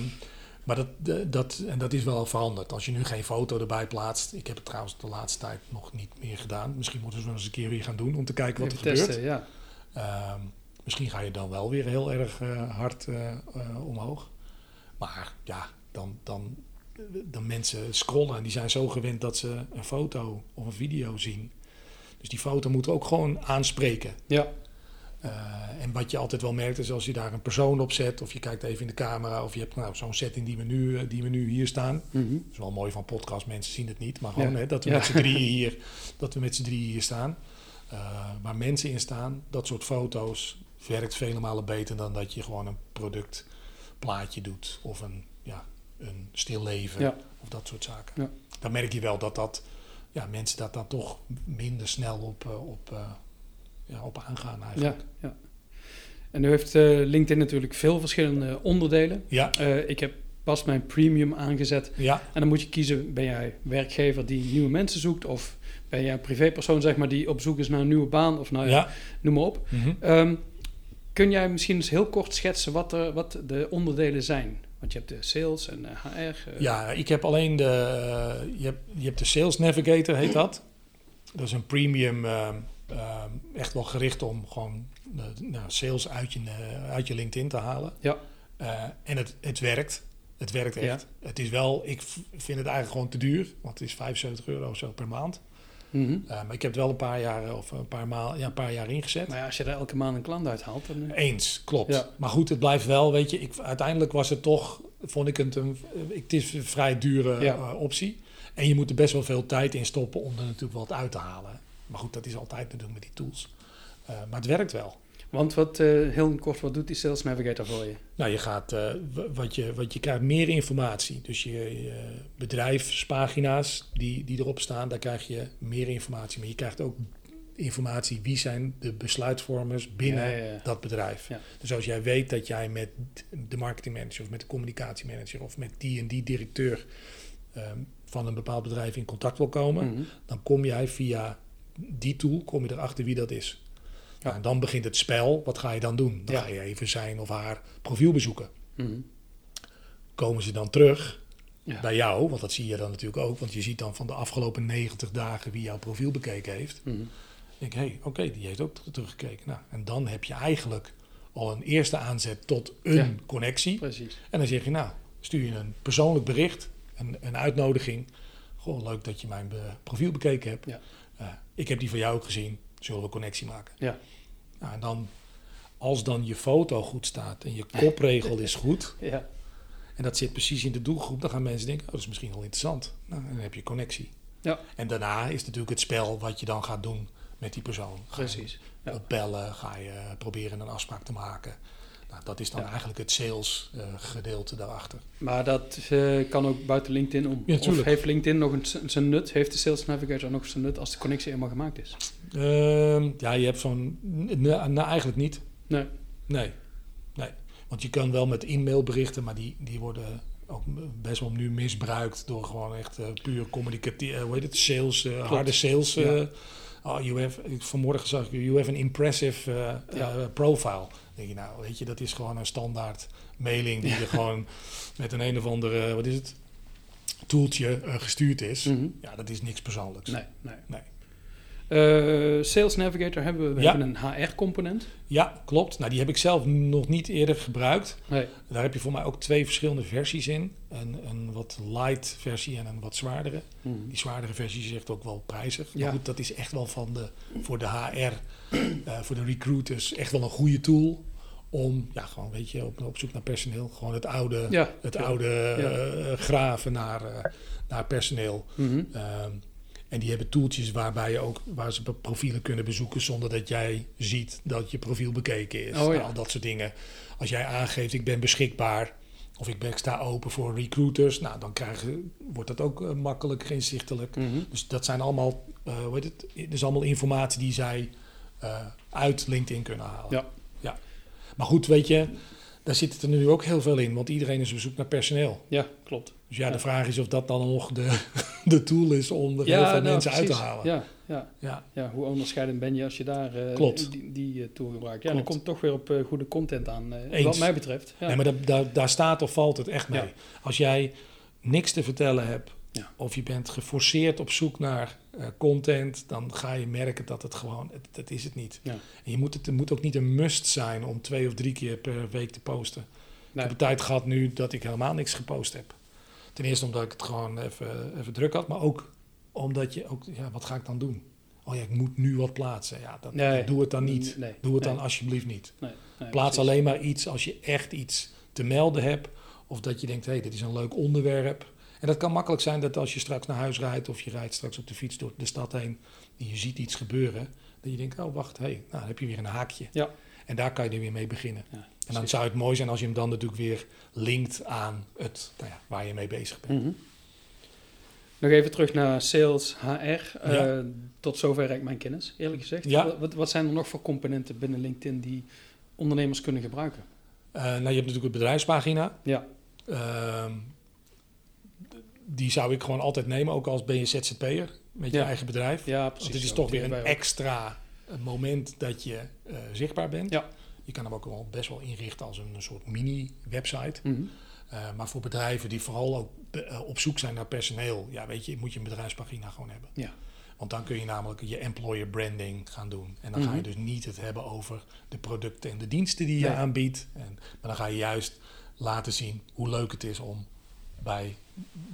maar dat, dat, en dat is wel veranderd. Als je nu geen foto erbij plaatst. Ik heb het trouwens de laatste tijd nog niet meer gedaan. Misschien moeten we het eens een keer weer gaan doen om te kijken wat er gebeurt. ja. Ehm, misschien ga je dan wel weer heel erg eh, hard eh, eh, omhoog. Maar ja, dan, dan, dan mensen scrollen en die zijn zo gewend dat ze een foto of een video zien. Dus die foto moet ook gewoon aanspreken. Ja, Eh, en wat je altijd wel merkt is als je daar een persoon op zet, of je kijkt even in de camera, of je hebt nou, zo'n setting die we, nu, eh, die we nu hier staan. mhm. Dat is wel mooi van podcast, mensen zien het niet, maar gewoon Ja. hè, dat we Ja. met z'n drieën hier, dat we met z'n drieën hier staan. Eh, waar mensen in staan, dat soort foto's werkt vele malen beter dan dat je gewoon een productplaatje doet of een, ja, een stil leven Ja. of dat soort zaken. Dan merk je wel dat, dat ja, mensen dat dan toch minder snel op, op, ja, op aangaan eigenlijk. ja. En nu heeft eh, LinkedIn natuurlijk veel verschillende onderdelen. Ja, Eh, ik heb pas mijn premium aangezet. ja, En dan moet je kiezen, ben jij werkgever die nieuwe mensen zoekt... of ben jij een privépersoon zeg maar, die op zoek is naar een nieuwe baan... of nou ja, ja. noem maar op. mhm. Ehm, kun jij misschien eens heel kort schetsen wat, er, wat de onderdelen zijn? Want je hebt de sales en eh, HR. eh, Ja, ik heb alleen de. je, hebt, je hebt de Sales Navigator, heet dat. Dat is een premium, ehm, echt wel gericht om gewoon de, nou, sales uit je, eh, uit je LinkedIn te halen. Ja. Eh, en het, het werkt. Het werkt Ja. echt. Het is wel, ik vind het eigenlijk gewoon te duur, want het is 75 euro zo per maand. Mhm. Eh, maar ik heb het wel een paar jaar of een paar, maal, ja, een paar jaar ingezet. Maar ja, als je er elke maand een klant uithaalt... Dan, eh, Eens, klopt. Ja. Maar goed, het blijft wel, weet je, ik, uiteindelijk was het toch, vond ik het een, het is een vrij dure Ja. eh, optie. En je moet er best wel veel tijd in stoppen om er natuurlijk wat uit te halen. Maar goed, dat is altijd te doen met die tools. Eh, maar het werkt wel. Want wat, eh, heel kort, wat doet die Sales Navigator voor je? Nou, je gaat, eh, wat, je, wat je krijgt meer informatie. Dus je, je bedrijfspagina's die, die erop staan, daar krijg je meer informatie. Maar je krijgt ook informatie wie zijn de besluitvormers binnen Ja, ja, ja. dat bedrijf. Dus als jij weet dat jij met de marketingmanager of met de communicatiemanager of met die en die directeur ehm, van een bepaald bedrijf in contact wil komen, Mhm. dan kom jij via die tool kom je erachter wie dat is. Ja. Nou, en dan begint het spel. Wat ga je dan doen? Dan Ja. ga je even zijn of haar profiel bezoeken. Mhm. Komen ze dan terug Ja. bij jou? Want dat zie je dan natuurlijk ook. Want je ziet dan van de afgelopen 90 dagen wie jouw profiel bekeken heeft. Dan denk hé, hey, oké, die heeft ook ter- teruggekeken. Nou, en dan heb je eigenlijk al een eerste aanzet tot een Ja. connectie. Precies. En dan zeg je, nou, stuur je een persoonlijk bericht, een, een uitnodiging. Goh, leuk dat je mijn profiel bekeken hebt. Eh, ik heb die van jou ook gezien. Zullen we connectie maken? Ja. Nou, en dan, als dan je foto goed staat en je kopregel is goed... Ja. en dat zit precies in de doelgroep... dan gaan mensen denken, oh, dat is misschien wel interessant. Nou, en dan heb je connectie. Ja. En daarna is natuurlijk het spel wat je dan gaat doen met die persoon. Ga Precies. Ja. opbellen, ga je proberen een afspraak te maken. Nou, dat is dan Ja. eigenlijk het sales eh, gedeelte daarachter. Maar dat eh, kan ook buiten LinkedIn om. Ja, of heeft LinkedIn nog een, zijn nut? Heeft de Sales Navigator nog zijn nut als de connectie eenmaal gemaakt is? Ehm, ja, je hebt zo'n... Nou, nou, eigenlijk niet. Nee. Nee. nee. Want je kan wel met e-mailberichten, maar die, die worden ook best wel nu misbruikt door gewoon echt eh, puur communicatief, eh, hoe heet het, sales, harde sales. Ja. Oh, you have, vanmorgen zag ik, you have an impressive eh, Ja. eh, profile. Dan denk je, nou, weet je, dat is gewoon een standaard mailing die er gewoon met een een of andere, wat is het, toeltje eh, gestuurd is. Mhm. Ja, dat is niks persoonlijks. Nee. nee. Nee. Eh, Sales Navigator hebben we. We Ja. hebben een HR-component. Ja, klopt. Nou, die heb ik zelf nog niet eerder gebruikt. Nee. Daar heb je voor mij ook twee verschillende versies in. Een, een wat light versie en een wat zwaardere. Mhm. Die zwaardere versie is echt ook wel prijzig. Ja. Maar goed, dat is echt wel van de, voor de HR, eh, voor de recruiters, echt wel een goede tool. Om, ja, gewoon, weet je, op, op zoek naar personeel. Gewoon het oude, Ja. het ja. oude eh, graven naar, naar personeel. Ehm, en die hebben toeltjes waarbij je ook, waar ze profielen kunnen bezoeken zonder dat jij ziet dat je profiel bekeken is. Oh, ja. Nou, al dat soort dingen. Als jij aangeeft, ik ben beschikbaar of ik, ben, ik sta open voor recruiters, nou dan krijgen, wordt dat ook eh, makkelijk inzichtelijk. Mhm. Dus dat zijn allemaal, eh hoe heet het, dat is allemaal informatie die zij eh, uit LinkedIn kunnen halen. Ja. ja. Maar goed, weet je, daar zit het er nu ook heel veel in, want iedereen is op zoek naar personeel. Ja, klopt. Dus ja, de vraag is of dat dan nog de, de tool is om er heel veel nou, mensen uit te halen. Ja, ja, Ja. ja, hoe onderscheidend ben je als je daar eh, Klopt. die, die eh, tool gebruikt. Ja, Klopt. dan komt het toch weer op eh, goede content aan, wat mij betreft. Ja. Nee, maar daar, daar, daar staat of valt het echt mee. Ja. Als jij niks te vertellen hebt, Ja. of je bent geforceerd op zoek naar content, dan ga je merken dat het gewoon, het, dat is het niet. Ja. En je moet het, het moet ook niet een must zijn om twee of drie keer per week te posten. Ik Nee. heb een tijd gehad nu dat ik helemaal niks gepost heb. Ten eerste omdat ik het gewoon even, even druk had, maar ook omdat je ook, ja, wat ga ik dan doen? Oh ja, ik moet nu wat plaatsen. Ja, dat, Nee. doe het dan niet. Nee. Doe het Nee. dan alsjeblieft niet. Plaats precies. alleen maar iets als je echt iets te melden hebt. Of dat je denkt, hé, hey, dit is een leuk onderwerp. En dat kan makkelijk zijn dat als je straks naar huis rijdt... of je rijdt straks op de fiets door de stad heen... en je ziet iets gebeuren... dat je denkt, oh wacht, hé, hey, nou dan heb je weer een haakje. Ja. En daar kan je er weer mee beginnen. Ja, En dan zou het mooi zijn als je hem dan natuurlijk weer linkt aan het, nou ja, waar je mee bezig bent. Mhm. Nog even terug naar sales, HR. Eh. Tot zover reikt mijn kennis, eerlijk gezegd. Ja. Wat, wat zijn er nog voor componenten binnen LinkedIn die ondernemers kunnen gebruiken? Eh, nou, je hebt natuurlijk een bedrijfspagina. Ja, Ehm, die zou ik gewoon altijd nemen, ook als ben je ZZP'er met je Ja. eigen bedrijf. ja Want precies. dit is toch weer een extra eh, moment dat je eh, zichtbaar bent. Ja. Je kan hem ook wel best wel inrichten als een, een soort mini-website. Mhm. Eh, maar voor bedrijven die vooral ook eh, op zoek zijn naar personeel, ja, weet je, moet je een bedrijfspagina gewoon hebben. Ja. Want dan kun je namelijk je employer branding gaan doen. En dan ga je Mhm. dus niet het hebben over de producten en de diensten die je Nee. aanbiedt. En, maar dan ga je juist laten zien hoe leuk het is om bij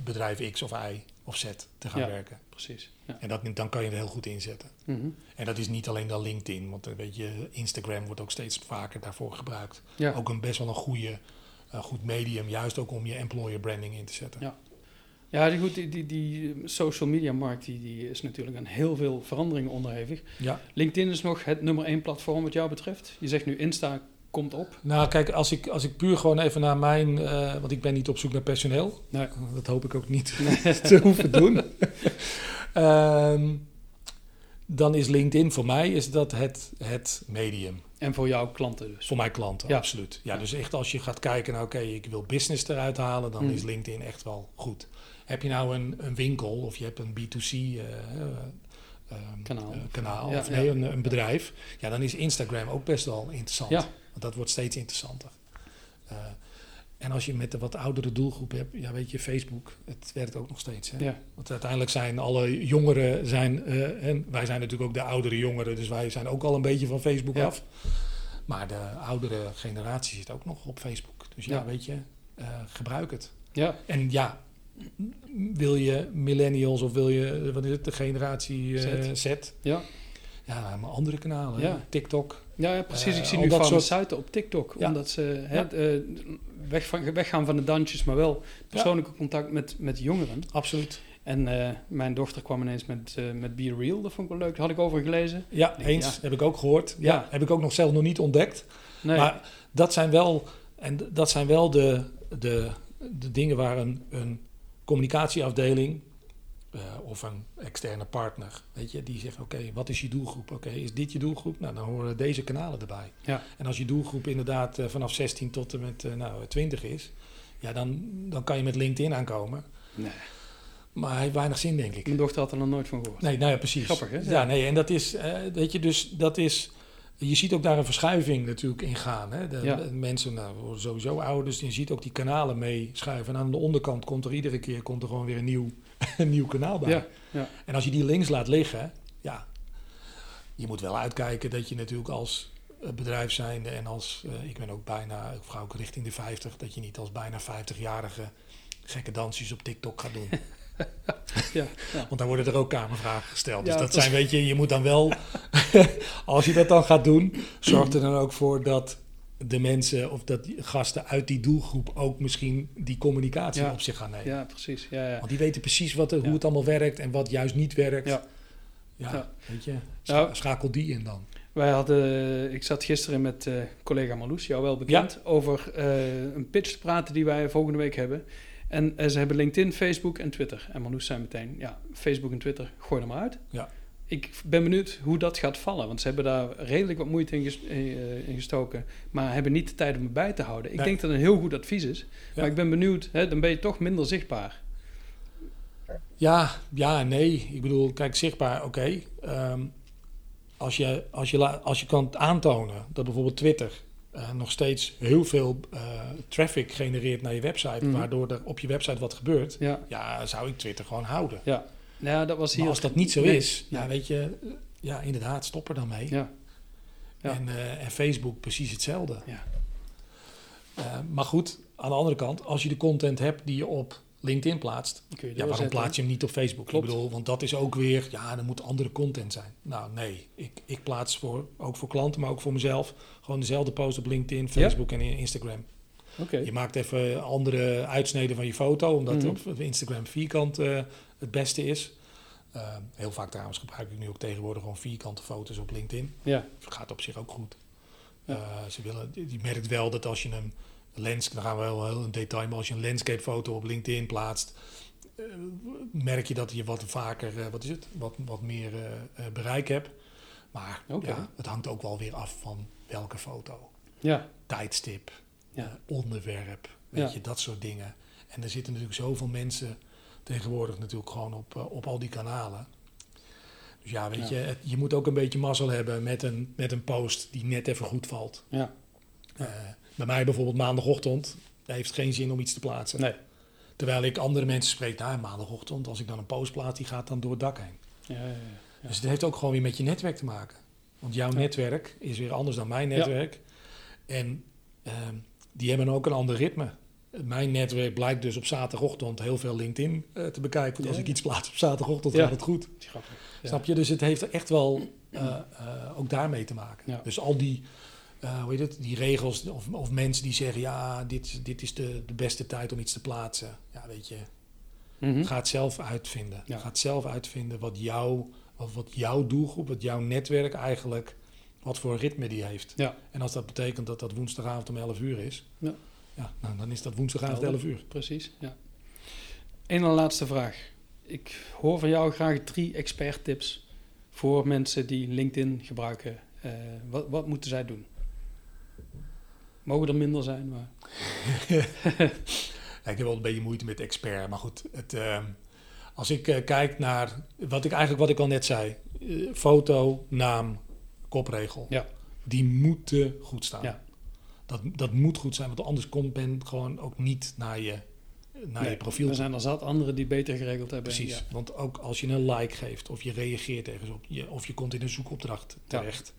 bedrijf X of Y of Z te gaan Ja. werken. Precies. Ja. En dat, dan kan je er heel goed inzetten. Mhm. En dat is niet alleen dan LinkedIn, want een beetje Instagram wordt ook steeds vaker daarvoor gebruikt. ja. Ook een best wel een goede, een goed medium, juist ook om je employer branding in te zetten. Ja. Ja, die, goed, die, die, die social media markt die, die is natuurlijk aan heel veel veranderingen onderhevig. Ja. LinkedIn is nog het nummer één platform wat jou betreft. Je zegt nu Insta komt op. Nou, kijk, als ik, als ik puur gewoon even naar mijn, eh, want ik ben niet op zoek naar personeel. Nee. Dat hoop ik ook niet te hoeven doen. Ehm, dan is LinkedIn voor mij is dat het, het medium. En voor jouw klanten dus. Voor mijn klanten, Ja. absoluut. Ja, Ja. dus echt als je gaat kijken, nou oké, ik wil business eruit halen, dan Hmm. is LinkedIn echt wel goed. Heb je nou een, een winkel of je hebt een B2C eh, eh, ehm, Kanaal. kanaal Ja, of nee, een, een bedrijf, ja, dan is Instagram ook best wel interessant. Ja. Want dat wordt steeds interessanter. En als je met een wat oudere doelgroep hebt, ja, weet je, Facebook, het werkt ook nog steeds. Hè? Ja. Want uiteindelijk zijn alle jongeren, zijn, eh, en wij zijn natuurlijk ook de oudere jongeren, dus wij zijn ook al een beetje van Facebook Ja. af. Maar de oudere generatie zit ook nog op Facebook. Dus ja, Ja. weet je, eh, gebruik het. Ja, En ja, wil je millennials of wil je, wat is het, de generatie eh, Z. Z? ja. Ja, maar andere kanalen. Ja. TikTok. Ja, ja, precies. Eh, ik zie al nu dat farmaceuten op TikTok. Ja. Omdat ze hè, eh, weg van, weggaan van de dansjes, maar wel persoonlijke contact met, met jongeren. Absoluut. En eh, mijn dochter kwam ineens met, eh, met Be Real. Dat vond ik wel leuk. Daar had ik over gelezen. Ja, eens. ja. Heb ik ook gehoord. Ja, Ja. heb ik ook nog zelf nog niet ontdekt. Nee. Maar dat zijn wel, en dat zijn wel de, de, de dingen waar een, een communicatieafdeling eh, of een externe partner, weet je, die zegt: Oké, wat is je doelgroep? Oké, is dit je doelgroep? Nou, dan horen deze kanalen erbij. Ja. En als je doelgroep inderdaad eh, vanaf 16 tot en met eh, nou, 20 is, ja, dan, dan kan je met LinkedIn aankomen. Nee. Maar hij heeft weinig zin, denk ik. Mijn dochter had er nog nooit van gehoord. Nee, nou ja, precies. Grappig, hè? Ja, Ja. nee, en dat is, weet je, dus dat is, je ziet ook daar een verschuiving natuurlijk in gaan. Hè? De, Ja. de mensen, nou, worden sowieso ouder, dus je ziet ook die kanalen meeschuiven. En aan de onderkant komt er iedere keer komt er gewoon weer een nieuw, een nieuw kanaal bij. Ja, ja. En als je die links laat liggen, ja, je moet wel uitkijken dat je natuurlijk als eh, bedrijf zijnde en als, eh, ik ben ook bijna, ik ga ook richting de 50, dat je niet als bijna 50-jarige gekke dansjes op TikTok gaat doen. ja, ja. Want dan worden er ook kamervragen gesteld. Dus dat zijn, weet je, je moet dan wel, als je dat dan gaat doen, zorg er dan ook voor dat de mensen of dat die gasten uit die doelgroep ook misschien die communicatie Ja. op zich gaan nemen. ja precies. Ja, ja. Want die weten precies wat, hoe het allemaal werkt en wat juist niet werkt. Ja. Ja, weet je, Nou, scha- schakel die in dan. Wij hadden, ik zat gisteren met eh, collega Marloes, jou wel bekend, over eh, een pitch te praten die wij volgende week hebben. En eh, ze hebben LinkedIn, Facebook en Twitter. En Marloes zei meteen, ja, Facebook en Twitter, gooi er maar uit. Ja. Ik ben benieuwd hoe dat gaat vallen, want ze hebben daar redelijk wat moeite in, eh, gestoken, maar hebben niet de tijd om het bij te houden. Ik Nee. denk dat het een heel goed advies is, Ja. maar ik ben benieuwd, hè, dan ben je toch minder zichtbaar. Ja, ja nee. Ik bedoel, kijk, zichtbaar, oké. Ehm, als, je, als, je, als je kan aantonen dat bijvoorbeeld Twitter eh, nog steeds heel veel eh, traffic genereert naar je website, Mhm. waardoor er op je website wat gebeurt, Ja, ja, zou ik Twitter gewoon houden. ja. Nou, dat was hier... Maar als dat niet zo Nee. is, ja, weet je, ja, inderdaad, stop er dan mee. Ja, Ja. En, eh, en Facebook precies hetzelfde. Ja. Eh, maar goed, aan de andere kant, als je de content hebt die je op LinkedIn plaatst, kun je ja, waarom plaats je hem niet op Facebook? Klopt. Ik bedoel, want dat is ook weer, ja, er moet andere content zijn. Nou, nee, ik, ik plaats voor, ook voor klanten, maar ook voor mezelf, gewoon dezelfde post op LinkedIn, Facebook en Instagram. Je maakt even andere uitsneden van je foto, omdat Mhm. op Instagram vierkant eh, het beste is. Eh, heel vaak trouwens gebruik ik nu ook tegenwoordig gewoon vierkante foto's op LinkedIn. Ja, Gaat op zich ook goed. Ja. Eh, ze willen, je merkt wel dat als je een lens, dan gaan we wel heel in detail, maar als je een landscape foto op LinkedIn plaatst, merk je dat je wat vaker, wat is het, wat, wat meer bereik hebt. Maar ja, het hangt ook wel weer af van welke foto. ja, Tijdstip, Ja. onderwerp, weet Ja. je, dat soort dingen. En er zitten natuurlijk zoveel mensen tegenwoordig natuurlijk gewoon op, eh, op al die kanalen. Dus ja, weet Ja. je, het- je moet ook een beetje mazzel hebben met een, met een post die net even goed valt. ja. Eh, bij mij bijvoorbeeld maandagochtend, daar heeft geen zin om iets te plaatsen. Nee. Terwijl ik andere mensen spreek, nou maandagochtend, als ik dan een post plaats, die gaat dan door het dak heen. Ja, ja, ja. Dus het heeft ook gewoon weer met je netwerk te maken. Want jouw netwerk is weer anders dan mijn netwerk. En ehm, die hebben ook een ander ritme. Mijn netwerk blijkt dus op zaterdagochtend heel veel LinkedIn eh, te bekijken. Want als ik iets plaats op zaterdagochtend, Ja. gaat het goed. Snap je? Dus het heeft echt wel eh, eh, ook daarmee te maken. Dus al die, hoe heet het, die regels of, of mensen die zeggen... ja, dit, dit is de, de beste tijd om iets te plaatsen. Ja, weet je, Mhm. Ga het zelf uitvinden. Ja. Ga het zelf uitvinden wat, jou, wat, wat jouw doelgroep, wat jouw netwerk eigenlijk, wat voor ritme die heeft. Ja. En als dat betekent dat dat woensdagavond om 11 uur is, Ja. ja, nou, dan is dat woensdagavond Helder. 11 uur. Precies, ja. En laatste vraag. Ik hoor van jou graag drie expert tips voor mensen die LinkedIn gebruiken. Eh, wat, wat moeten zij doen? Mogen er minder zijn, maar... Ja, ik heb wel een beetje moeite met expert, maar goed. Het, ehm, als ik eh, kijk naar wat ik eigenlijk wat ik al net zei, eh, foto, naam, kopregel, Ja. die moeten goed staan. Ja. Dat, dat moet goed zijn, want anders komt men gewoon ook niet naar je, naar Nee, je profiel. Er zijn er zat anderen die beter geregeld hebben. Precies, Ja. want ook als je een like geeft of je reageert ergens op, je, of je komt in een zoekopdracht terecht,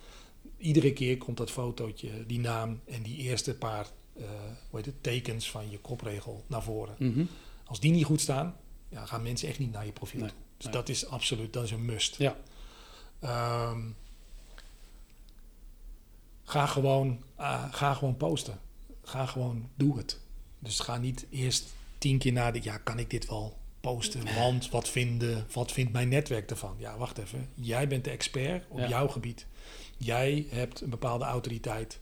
iedere keer komt dat fotootje, die naam en die eerste paar eh, hoe heet het, tekens van je kopregel naar voren. Mhm. Als die niet goed staan, ja, gaan mensen echt niet naar je profiel Nee, toe. Dus nee. dat is absoluut, dat is een must. Ja. Ehm, ga, gewoon, ah, ga gewoon posten. Ga gewoon, doe het. Dus ga niet eerst tien keer nadenken, ja, kan ik dit wel posten? Want wat, vinden, wat vindt mijn netwerk ervan? Ja, wacht even. Jij bent de expert op Ja. jouw gebied. Jij hebt een bepaalde autoriteit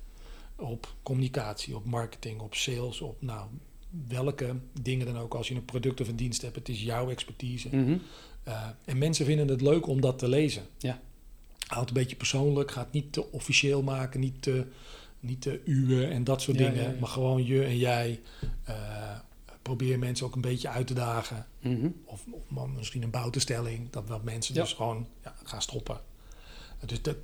op communicatie, op marketing, op sales, op nou, welke dingen dan ook. Als je een product of een dienst hebt, het is jouw expertise. Mhm. Uh, en mensen vinden het leuk om dat te lezen. Ja. Houd een beetje persoonlijk, ga het niet te officieel maken, niet te, niet te uwen en dat soort Ja, dingen. ja, ja. Maar gewoon je en jij. Uh, probeer mensen ook een beetje uit te dagen. Mhm. Of, of misschien een bouwtestelling, dat, dat mensen dus gewoon ja, gaan stoppen. Dus dat,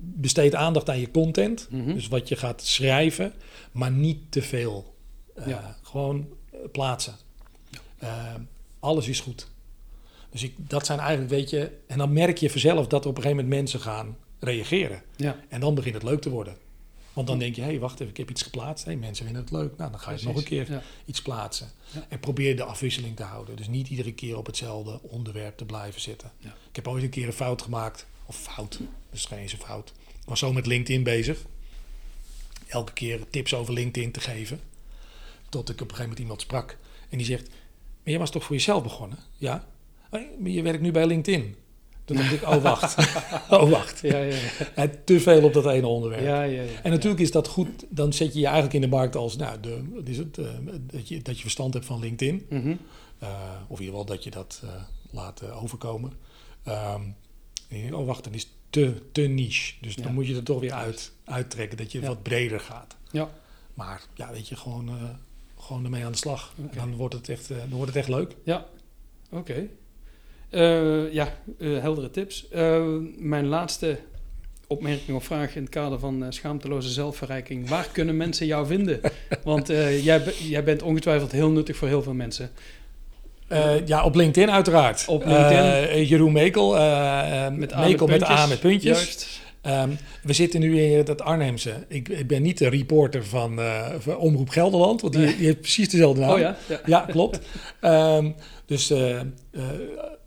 besteed aandacht aan je content, Mhm. dus wat je gaat schrijven, maar niet te veel. Uh, Ja. Gewoon uh, plaatsen. Uh, alles is goed. Dus ik, dat zijn eigenlijk, weet je, en dan merk je vanzelf dat er op een gegeven moment mensen gaan reageren. Ja. En dan begint het leuk te worden. Want dan denk je, hé, hey, wacht even, ik heb iets geplaatst. hey, mensen vinden het leuk. Nou, dan ga je nog een keer Ja. iets plaatsen. Ja. En probeer de afwisseling te houden. Dus niet iedere keer op hetzelfde onderwerp te blijven zitten. Ja. Ik heb ooit een keer een fout gemaakt. Of fout, is geen eens een fout. Ik was zo met LinkedIn bezig. Elke keer tips over LinkedIn te geven. Tot ik op een gegeven moment iemand sprak. En die zegt, maar jij was toch voor jezelf begonnen? Ja. "Oh, maar je werkt nu bij LinkedIn. Toen dacht ik, oh wacht. oh wacht. Ja, ja, ja. En te veel op dat ene onderwerp. ja, ja, ja. En natuurlijk is dat goed, dan zet je je eigenlijk in de markt als nou, de, is het, eh, dat, je, dat je verstand hebt van LinkedIn. Mhm. Eh, of in ieder geval dat je dat eh, laat eh, overkomen. Ehm, en je denkt, oh wacht, dan is het te, te niche. Dus dan moet je er toch weer uit, uittrekken, dat je wat breder gaat. Ja. Maar ja, weet je, gewoon, eh, gewoon ermee aan de slag. En dan wordt, het echt, eh, dan wordt het echt leuk. Ja. Oké. Eh, ja, eh, heldere tips. Eh, mijn laatste opmerking of vraag in het kader van schaamteloze zelfverrijking. Waar kunnen mensen jou vinden? Want jij, jij bent ongetwijfeld heel nuttig voor heel veel mensen. ja, op LinkedIn uiteraard. Op LinkedIn. Jeroen Mekel. met Mekel met A met puntjes. Juist. Ehm, we zitten nu in dat Arnhemse. Ik, ik ben niet de reporter van, van Omroep Gelderland, want die, die, heeft precies dezelfde naam. Oh ja? Ja, ja klopt. um, dus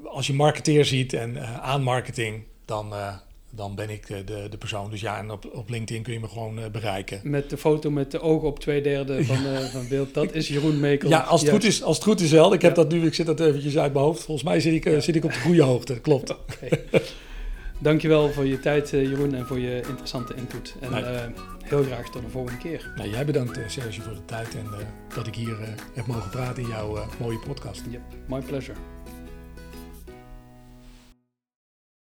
als je marketeer ziet en uh, aan marketing, dan, uh, dan ben ik de, de, de, persoon. Dus ja, en op, op LinkedIn kun je me gewoon bereiken. Met de foto met de ogen op twee derde van, ja. van beeld. Dat is Jeroen Mekel. Ja, als het, goed is, als het goed is wel. Ik heb dat nu, ik zit dat eventjes uit mijn hoofd. Volgens mij zit ik, ja. zit ik op de goede hoogte. Klopt. okay. Dankjewel voor je tijd, Jeroen, en voor je interessante input. En nee. heel graag tot de volgende keer. Jij bedankt, Serge, voor de tijd en dat ik hier heb mogen praten in jouw mooie podcast. Yep, my pleasure.